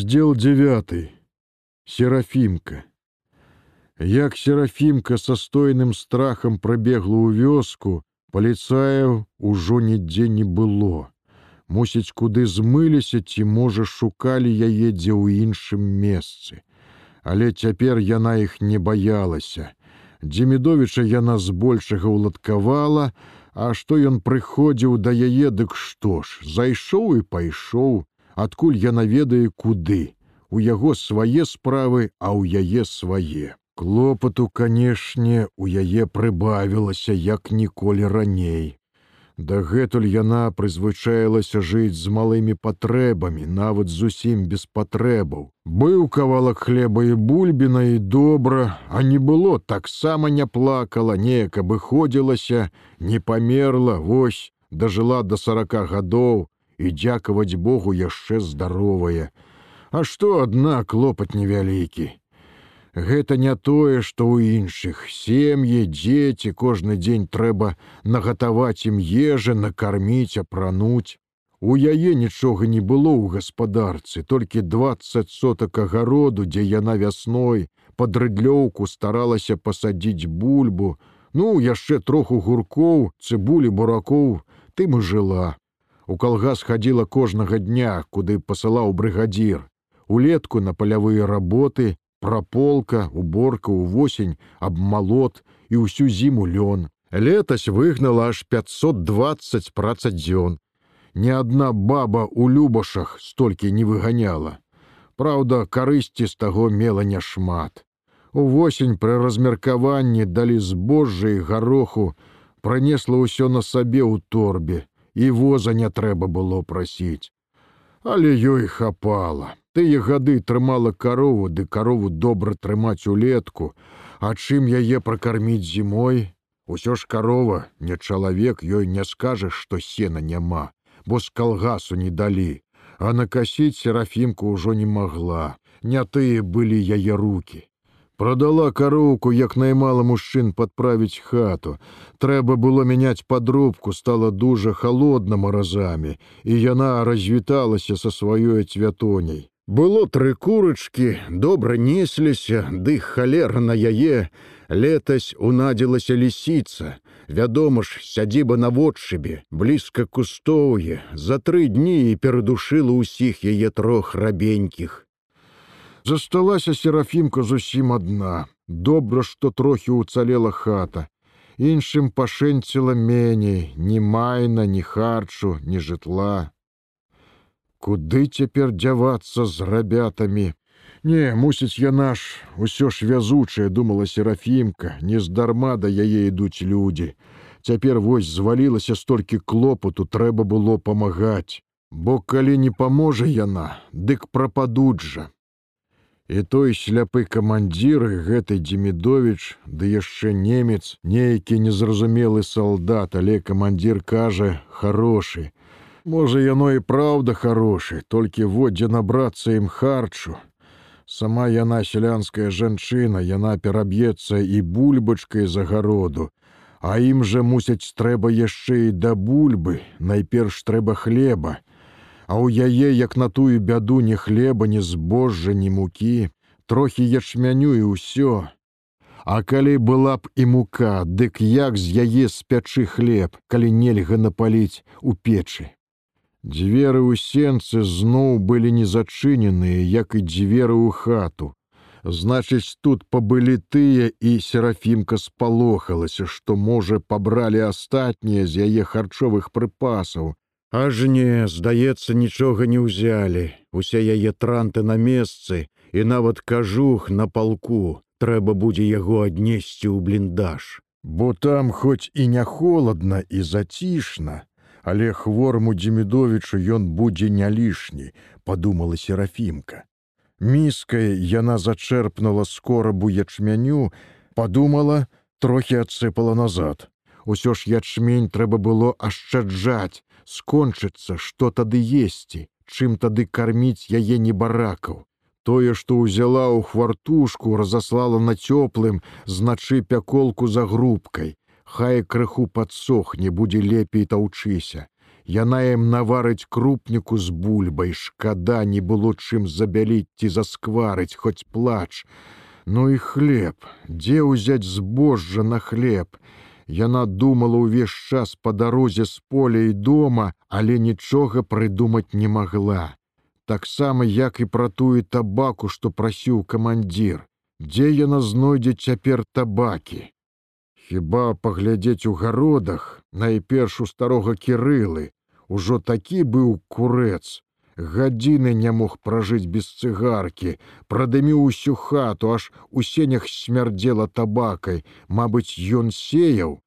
Здел 9. Серафімка. Як серафімка са стойным страхам прабегла ў вёску, паліцаяў ужо нідзе не было. Мусіць, куды змыліся ці, можа, шукалі яе дзе ў іншым месцы. Але цяпер яна іх не баялася. Дземідовіча яна збольшага ўладкавала, а што ён прыходзіў да яе, дык што ж, зайшоў і пайшоў, адкуль яна ведае куды. У яго свае справы, а ў яе свае. Клопату, канешне, у яе прыбавілася як ніколі раней. Дагэтуль яна прызвычаілася жыць з малымі патрэбамі, нават зусім без патрэбаў. Быў кавалак хлеба і бульбіна і добра, а не было таксама не плакала, неяк абыходзілася, не памерла, вось, дажыла до сорока гадоў, і дзякаваць Богу яшчэ здаровая. А што адна клопат невялікі. Гэта не тое, што ў іншых сем'і, дзеці кожны дзень трэба нагатаваць ім ежы, накарміць, апрануць. У яе нічога не было ў гаспадарцы, толькі 20 сотак агароду, дзе яна вясной под рыдлёўку старалася пасадзіць бульбу, ну яшчэ троху гуркоў, цыбулі буракоў, тым і жыла. У калгас хадзіла кожнага дня, куды пасылаў брыгадзір. Улетку на палявыя работы, праполка, уборка ўвосень, абмалот і ўсю зіму лён. Летась выгнала аж 520 працаць дзён. Ні адна баба ў любашах столькі не выганяла. Праўда, карысці з таго мела няшмат. Увосень пры размеркаванні далі збожжа і гароху, пранесла ўсё на сабе ў торбе, і воза не трэба было прасіць. Але ёй хапала. Тыя гады трымала карову, ды карову добра трымаць улетку, А чым яе пракарміць зімой? Усё ж карова, не чалавек ёй не скажаш, што сена няма, бо з калгасу не далі, а накасіць серафімку ўжо не магла. Не тыя былі яе руки. Продала кароўку, як наймала мужчын падправіць хату. Трэба было мяняць падробку, стала дужа холодна маразамі, і яна развіталася са сваёй цвятоняй. Было тры курачкі, добра несліся, ды халер на яе, летась унадзілася лісіца. Вядома ж, сядзіба наводшыбе, блізка кустоўе, за тры дні і перадушыла ўсіх яе трох рабенькіх. Засталася серафімка зусім адна. Добра, што трохі ўцалела хата. Іншым пашэнціла меней, ні майна, ні харчу, ні жытла. Куды цяпер дзявацца з рабятамі? Не, мусіць, яна ж усё ж вязучая, думала серафімка, нездарма да яе ідуць людзі. Цяпер вось звалілася столькі клопату, трэба было памагаць. Бо калі не паможа яна, дык прападуць жа. І той сляпы камандзіры гэты Дзімідович, ды яшчэ немец, нейкі незразумелы салдат, але камандзір кажа: хорошы. Можа, яно і праўда хорошы, толькі воддзе набрацца ім харчу. Сама яна сялянская жанчына, яна пераб'ецца і бульбачкай з агароду. А ім жа мусяць трэба яшчэ і да бульбы, найперш трэба хлеба а ў яе як на тую бяду ні хлеба, ні збожжа, ні мукі, трохі ячмяню і ўсё. А калі была б і мука, дык як з яе спячы хлеб, калі нельга напаліць у печы. Дзверы ў сенцы зноў былі не зачыненыя, як і дзверы ў хату. Значыць, тут пабылі тыя і серафімка спалохалася, што, можа, пабралі астатнія з яе харчовых прыпасаў, Аж не, здаецца, нічога не ўзялі. Усе яе транты на месцы і нават кажух на палку трэба будзе яго аднесці ў бліндаж. Бо там хоць і не холодна і зацішна, але хворму Дзімідовічу ён будзе не лішні, падумала серафімка. Міскай яна зачэрпнула скорабу ячмяню, падумала, трохі адсыпала назад. Усё ж ячмень трэба было ашчаджаць, скончыцца, што тады есці, чым тады карміць яе не баракаў. Тое, што ўзяла ў хвартушку, разаслала на цёплым, значы пяколку за грубкай. Хай крыху падсохне, будзе лепей таўчыся. Яна ім наварыць крупніку з бульбай, шкада не было чым забяліць ці заскварыць, хоць плач. Ну і хлеб, дзе ўзяць збожжа на хлеб. Яна думала ўвесь час па дарозе з поля і дома, але нічога прыдумаць не магла. Таксама як і пра тую табаку, што прасіў камандзір, дзе яна знойдзе цяпер табакі. Хіба паглядзець у гародах, найперш у старога кірылы, ужо такі быў курэц. Гадзіны не мог пражыць без цыгаркі, прадыміў усю хату, аж у сенях смярдзела табакай, Мабыць, ён сеяў.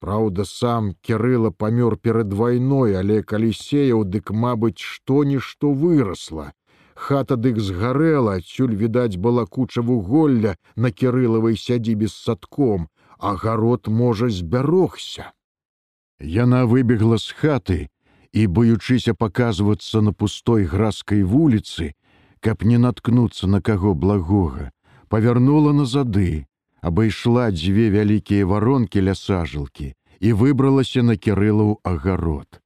Праўда, сам кірыла памёр перад вайной, але калі сеяў, дык, мабыць, што-нішто вырасла. Хата дык згарэла, адсюль відаць была куча вуголля на кірылавай сядзібе з садком, агарод можа збярогся. Яна выбегла з хаты і, баючыся паказвацца на пустой граскай вуліцы, каб не наткнуцца на каго благога, павярнула на зады, абайшла дзве вялікія варонкі ля сажалкі і выбралася на кірылаў агарод.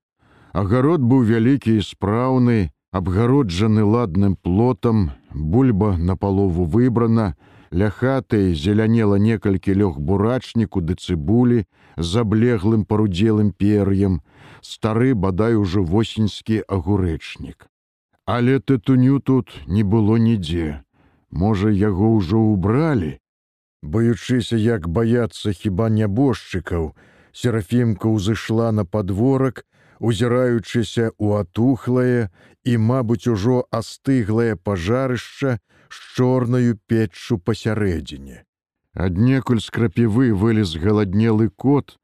Агарод быў вялікі і спраўны, абгароджаны ладным плотам, бульба на палову выбрана, Ля хаты зелянела некалькі лёг бурачніку ды цыбулі з заблеглым парудзелым пер'ем, стары бадай ужо восеньскі агурэчнік. Але тытуню тут не было нідзе. Можа, яго ўжо ўбралі. Баючыся, як баяцца хіба нябожчыкаў, серафімка ўзышла на падворак, узіраючыся ў атухлае і, мабыць, ужо астыглае пажарышча, з чорнаю печчу пасярэдзіне. Аднекуль з крапівы вылез галаднелы кот,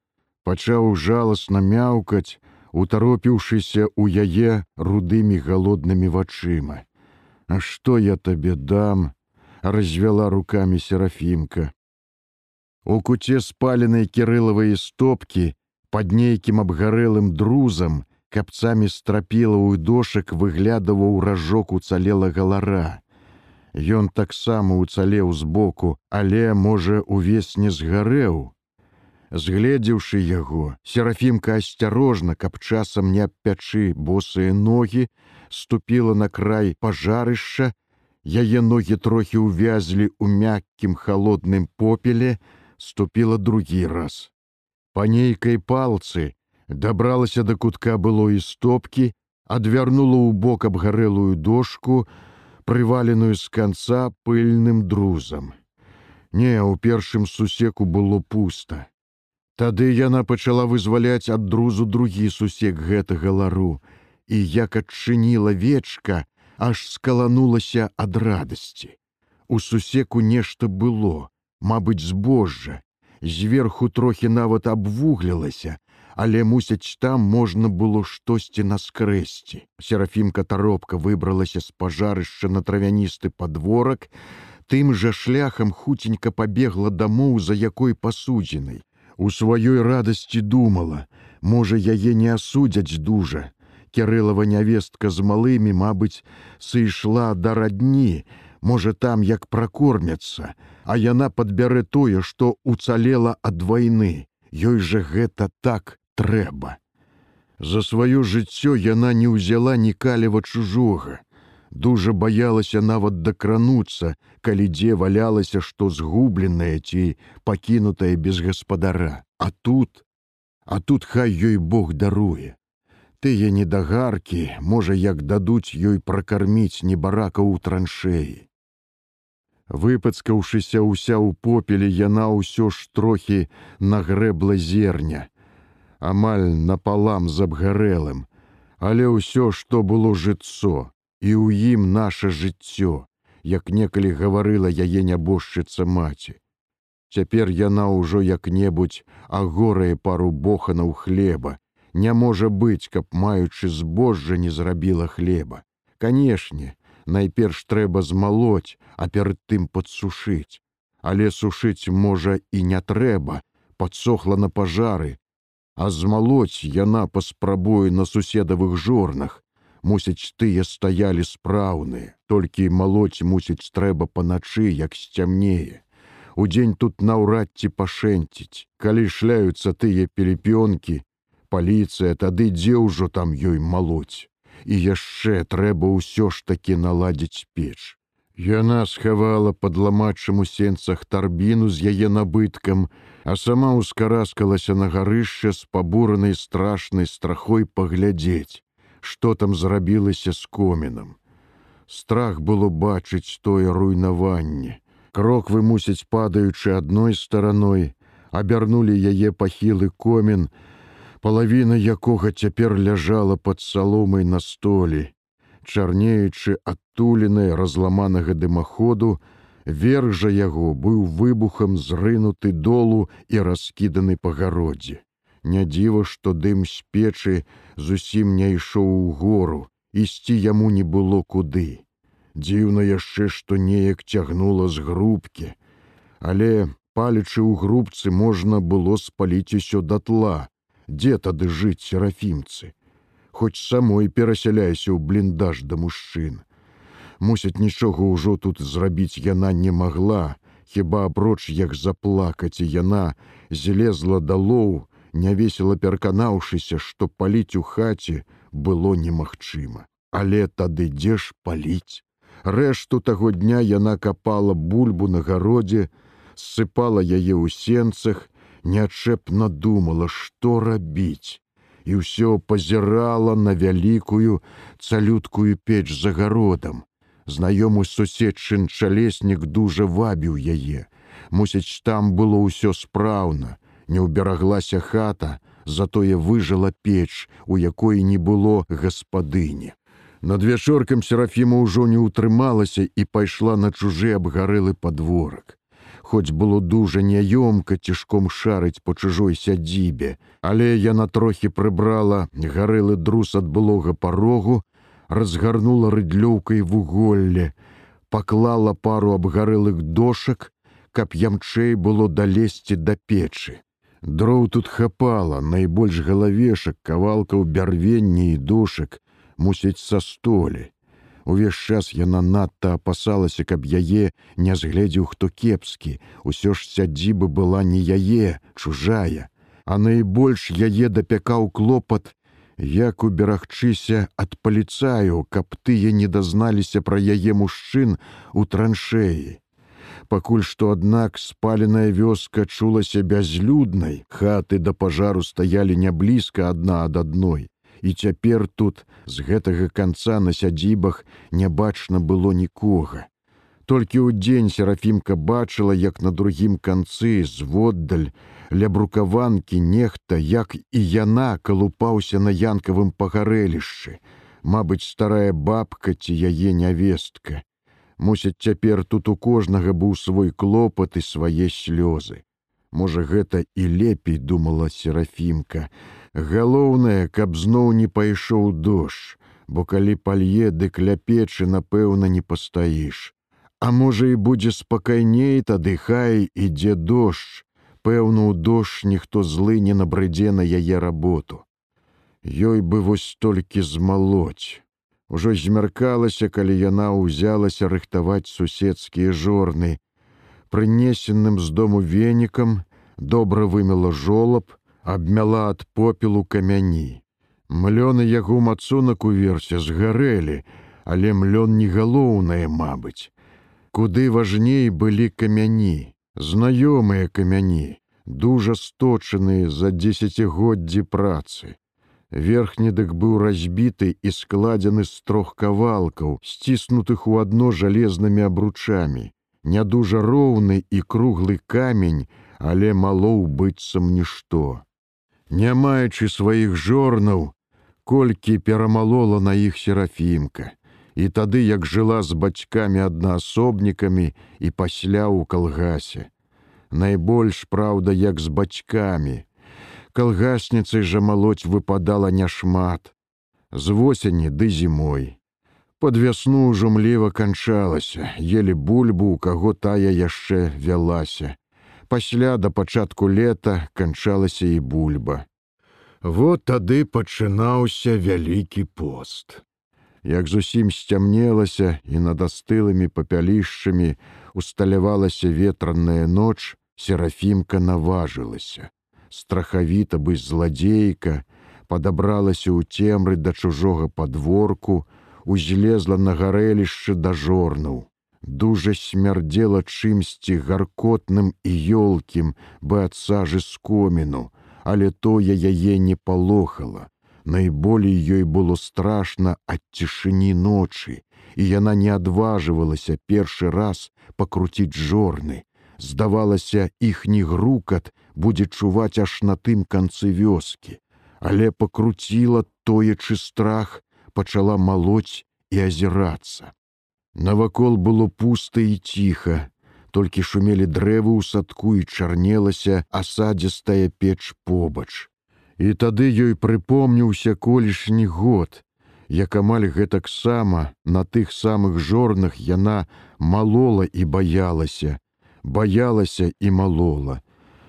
пачаў жаласна мяўкаць, утаропіўшыся ў яе рудымі галоднымі вачыма. А што я табе дам? развяла руками серафімка. У куце спаленай кірылавай стопкі пад нейкім абгарэлым друзам капцамі страпіла ў дошак выглядаваў ражок уцалела галара. Ён таксама уцалеў збоку, але, можа, увесь не згарэў. Згледзеўшы яго, серафімка асцярожна, каб часам не абпячы босыя ногі, ступіла на край пажарышча, яе ногі трохі ўвязлі ў мяккім халодным попеле, ступіла другі раз. Па нейкай палцы дабралася да кутка было і стопкі, адвярнула ў бок абгарэлую дошку, прываленую з канца пыльным друзам. Не, у першым сусеку было пуста. Тады яна пачала вызваляць ад друзу другі сусек гэтага лару, і як адчыніла вечка, аж скаланулася ад радасці. У сусеку нешта было, мабыць, збожжа, зверху трохі нават абвуглілася, але мусяць там можна было штосьці наскрэсці. Серафімка таропка выбралася з пажарышча на травяністы падворак, тым жа шляхам хуценька пабегла дамоў за якой пасудзінай. У сваёй радасці думала, можа яе не асудзяць дужа. Кірылава нявестка з малымі, мабыць, сышла да радні, можа там як пракормяцца, а яна падбярэ тое, што уцалела ад вайны. Ёй жа гэта так трэба. За сваё жыццё яна не ўзяла ні калева чужога. Дужа баялася нават дакрануцца, калі дзе валялася, што згубленае ці пакінутае без гаспадара. А тут, А тут хай ёй Бог даруе. Тыя недагаркі, можа, як дадуць ёй пракарміць небарака ў траншеі. Выпацкаўшыся ўся ў попелі, яна ўсё ж трохі нагрэбла зерня амаль напалам з абгарэлым, але ўсё, што было жыццё, і ў ім наше жыццё, як некалі гаварыла яе нябожчыца маці. Цяпер яна ўжо як-небудзь агорае пару боханаў хлеба, Не можа быць, каб маючы збожжа не зрабіла хлеба. Канешне, найперш трэба змалоць, а перад тым падсушыць. Але сушыць можа і не трэба, падсохла на пажары, а змалоць яна паспрабуе на суседавых жорнах. Мусяць тыя стаялі спраўныя, толькі малоць мусіць трэба паначы, як сцямнее. Удзень тут наўрад ці пашэнціць, калі шляюцца тыя пелепёнкі, паліцыя, тады дзе ўжо там ёй малоць. І яшчэ трэба ўсё ж такі наладзіць печ. Яна схавала падламачым у сенцах тарбіну з яе набыткам, а сама ўскараскалася на гарышча з пабуранай страшнай страхой паглядзець, што там зрабілася з комінам. Страх было бачыць тое руйнаванне. Кроквы мусіць падаючы адной стараной, абярнулі яе пахілы комін, палавіна якога цяпер ляжала пад саломай на столі. Чарнеючы адтуленай разламанага дымаходу, верх жа яго быў выбухам зрынуты долу і раскіданы па гародзе. Не дзіва, што дым з печы зусім не ішоў у гору, ісці яму не было куды. Дзіўна яшчэ, што неяк цягнула з грубкі, але палічы ў грубцы можна было спаліць усё датла, дзе тады жыць серафімцы. Хоць самой перасяляйся ў бліндаж да мужчын. Мусяць нічога ўжо тут зрабіць яна не магла, хіба апроч як заплакаць і яна злезла далоў, нявесела пераканаўшыся, што паліць у хаце было немагчыма. Але тады дзе ж паліць? Рэшту таго дня яна капала бульбу на гародзе, ссыпала яе ў сенцах, неадчэпна думала, што рабіць. І ўсё пазірала на вялікую цалюткую печ за гародам. Знаёмы суседчын чалеснік дужа вабіў яе. Мусіць, там было ўсё спраўна, не ўбераглася хата, затое выжыла печ, у якой не было гаспадыні. Над вячоркам серафіма ўжо не ўтрымалася і пайшла на чужы абгарэлы падворак хоць было дужа няёмка цішком шарыць по чужой сядзібе, але яна трохі прыбрала гарэлы друз ад былога парогу, разгарнула рыдлёўкай вуголле, паклала пару абгарэлых дошак, каб ямчэй было далезці да печы. Дроў тут хапала найбольш галавешак кавалкаў бярвенні і дошак мусіць са столі. Увесь час яна надта апасалася, каб яе не згледзеў хто кепскі. Усё ж сядзібы была не яе, чужая, а найбольш яе дапякаў клопат, як уберагчыся ад паліцаю, каб тыя не дазналіся пра яе мужчын у траншеі. Пакуль што, аднак, спаленая вёска чулася бязлюднай, хаты да пажару стаялі не блізка адна ад адной і цяпер тут з гэтага канца на сядзібах не бачна было нікога. Толькі ў дзень серафімка бачыла, як на другім канцы зводдаль ля брукаванкі нехта, як і яна калупаўся на янкавым пагарэлішчы, Мабыць, старая бабка ці яе нявестка. Мусяць цяпер тут у кожнага быў свой клопат і свае слёзы. Можа, гэта і лепей думала серафімка, Галоўнае, каб зноў не пайшоў дождж, бо калі палье дык ля печы, напэўна, не пастаіш. А можа, і будзе спакайней, тады хай ідзе дождж. Пэўна, у дождж ніхто злы не набрыдзе на яе работу. Ёй бы вось толькі змалоць. Ужо змяркалася, калі яна ўзялася рыхтаваць суседскія жорны. Прынесенным з дому венікам добра вымела жолаб, абмяла ад попелу камяні. Млёны яго мацунак уверсе згарэлі, але млён не галоўнае, мабыць. Куды важней былі камяні, знаёмыя камяні, дужа сточаныя за дзесяцігоддзі працы. Верхні дык быў разбіты і складзены з трох кавалкаў, сціснутых у адно жалезнымі абручамі. Не дужа роўны і круглы камень, але малоў быццам нішто не маючы сваіх жорнаў, колькі перамалола на іх серафімка. І тады, як жыла з бацькамі аднаасобнікамі і пасля ў калгасе. Найбольш праўда, як з бацькамі. Калгасніцай жа малоць выпадала няшмат. З восені ды зімой. Пад вясну ўжо млева канчалася, елі бульбу, у каго тая яшчэ вялася пасля да пачатку лета канчалася і бульба. Вот тады пачынаўся вялікі пост. Як зусім сцямнелася і над астылымі папялішчамі усталявалася ветраная ноч, серафімка наважылася. Страхавіта бы зладзейка, падабралася ў цемры да чужога падворку, узлезла на гарэлішчы да жорнаў. Дужа смярдзела чымсьці гаркотным і ёлкім бы ад сажы з коміну, але тое яе не палохала. Найболей ёй было страшна ад цішыні ночы, і яна не адважвалася першы раз пакруціць жорны. Здавалася, іхні грукат будзе чуваць аж на тым канцы вёскі, але пакруціла тоечы страх, пачала малоць і азірацца. Навакол было пуста і ціха, толькі шумелі дрэвы ў садку і чарнелася асадзістая печ побач. І тады ёй прыпомніўся колішні год, як амаль гэтаксама на тых самых жорнах яна малола і баялася, баялася і малола.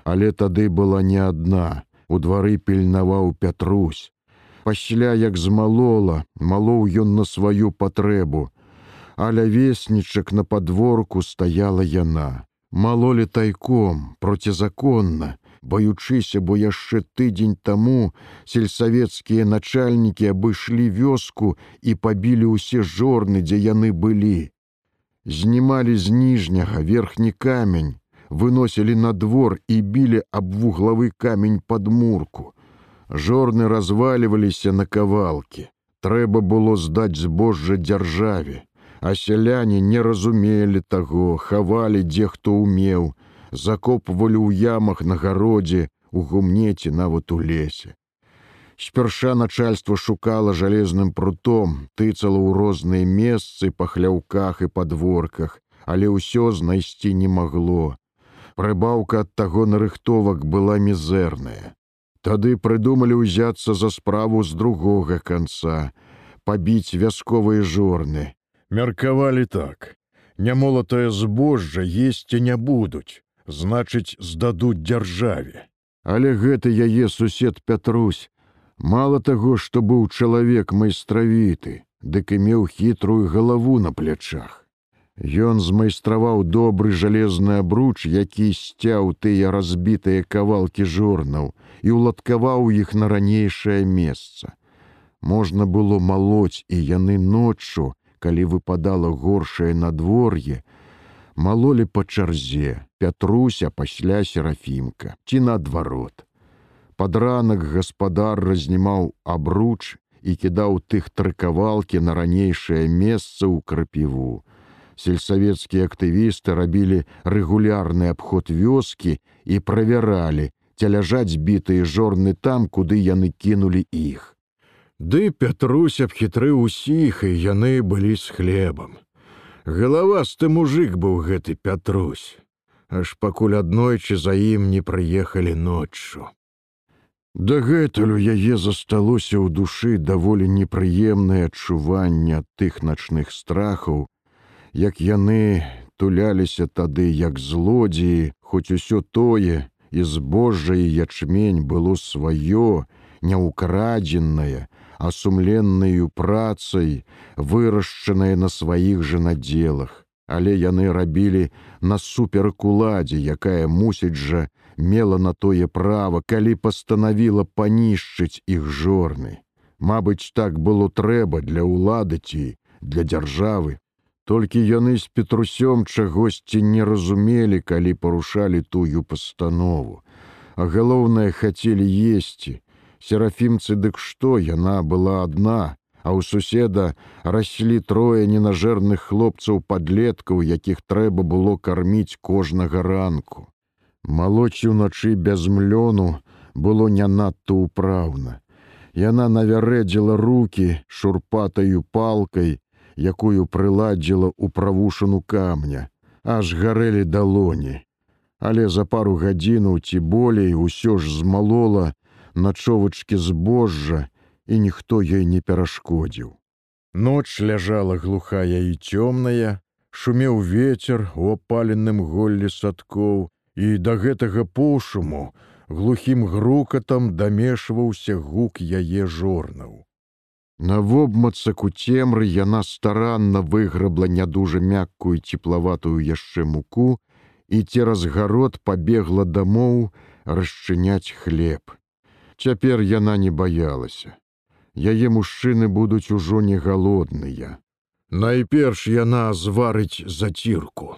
Але тады была не адна, у двары пільнаваў Пятрусь. Пасля як змалола, малоў ён на сваю патрэбу, а лявеснічак на падворку стаяла яна. Малолі тайком, процізаконна, баючыся, бо яшчэ тыдзень таму сельсавецкія начальнікі абышлі вёску і пабілі ўсе жорны, дзе яны былі. Знімалі з ніжняга верхні камень, выносілі на двор і білі аб вуглавы камень пад мурку. Жорны разваліваліся на кавалкі. Трэба было здаць збожжа дзяржаве а сяляне не разумелі таго, хавалі дзе хто ўмеў, закопвалі ў ямах на гародзе, у гумнеце нават у лесе. Спярша начальство шукала жалезным прутом, тыцала ў розныя месцы па хляўках і падворках, але ўсё знайсці не магло. Прыбаўка ад таго нарыхтовак была мізэрная. Тады прыдумалі ўзяцца за справу з другога канца, пабіць вясковыя жорны, Меркавалі так: Нямолатае збожжа есці не будуць, значыць, здадуць дзяржаве. Але гэты яе сусед Пятрусь, мало таго, што быў чалавек майстравіты, дык і меў хітрую галаву на плячах. Ён змайстраваў добры жалезны абруч, які сцяў тыя разбітыя кавалкі жорнаў і ўладкаваў іх на ранейшае месца. Можна было малоць і яны ноччу, калі выпадала горшае надвор'е, малолі па чарзе, пятруся пасля серафімка ці наадварот. Пад ранак гаспадар разнімаў абруч і кідаў тых трыкавалкі на ранейшае месца ў крапіву. Сельсавецкія актывісты рабілі рэгулярны абход вёскі і правяралі, ці ляжаць бітыя жорны там, куды яны кінулі іх. Ды Пятрусь абхітрыў усіх, і яны былі з хлебам. Галавасты мужик быў гэты Пятрусь, аж пакуль аднойчы за ім не прыехалі ноччу. Дагэтуль у яе засталося ў душы даволі непрыемнае адчуванне ад тых начных страхаў, як яны туляліся тады як злодзеі, хоць усё тое і збожжа і ячмень было сваё, няўкрадзенае, а сумленнаю працай, вырашчаныя на сваіх жа надзелах, але яны рабілі насуперак уладзе, якая мусіць жа мела на тое права, калі пастанавіла панішчыць іх жорны. Мабыць, так было трэба для ўлады ці для дзяржавы. Толькі яны з петрусём чагосьці не разумелі, калі парушалі тую пастанову. А галоўнае хацелі есці, серафімцы дык што яна была адна, а ў суседа раслі трое ненажэрных хлопцаў падлеткаў, якіх трэба было карміць кожнага ранку. Малоці ўначы без млёну было не надта ўпраўна. Яна навярэдзіла руки шурпатаю палкай, якую прыладзіла ў правушану камня, аж гарэлі далоні. Але за пару гадзінаў ці болей усё ж змалола, начовачкі збожжа, і ніхто ёй не перашкодзіў. Ноч ляжала глухая і цёмная, шумеў ветер у опаленым голлі садкоў, і да гэтага пошуму глухім грукатам дамешваўся гук яе жорнаў. На вобмацаку цемры яна старанна выграбла нядужа мяккую цеплаватую яшчэ муку і цераз гарод пабегла дамоў расчыняць хлеб. Цяпер яна не баялася. Яе мужчыны будуць ужо не галодныя. Найперш яна зварыць зацірку.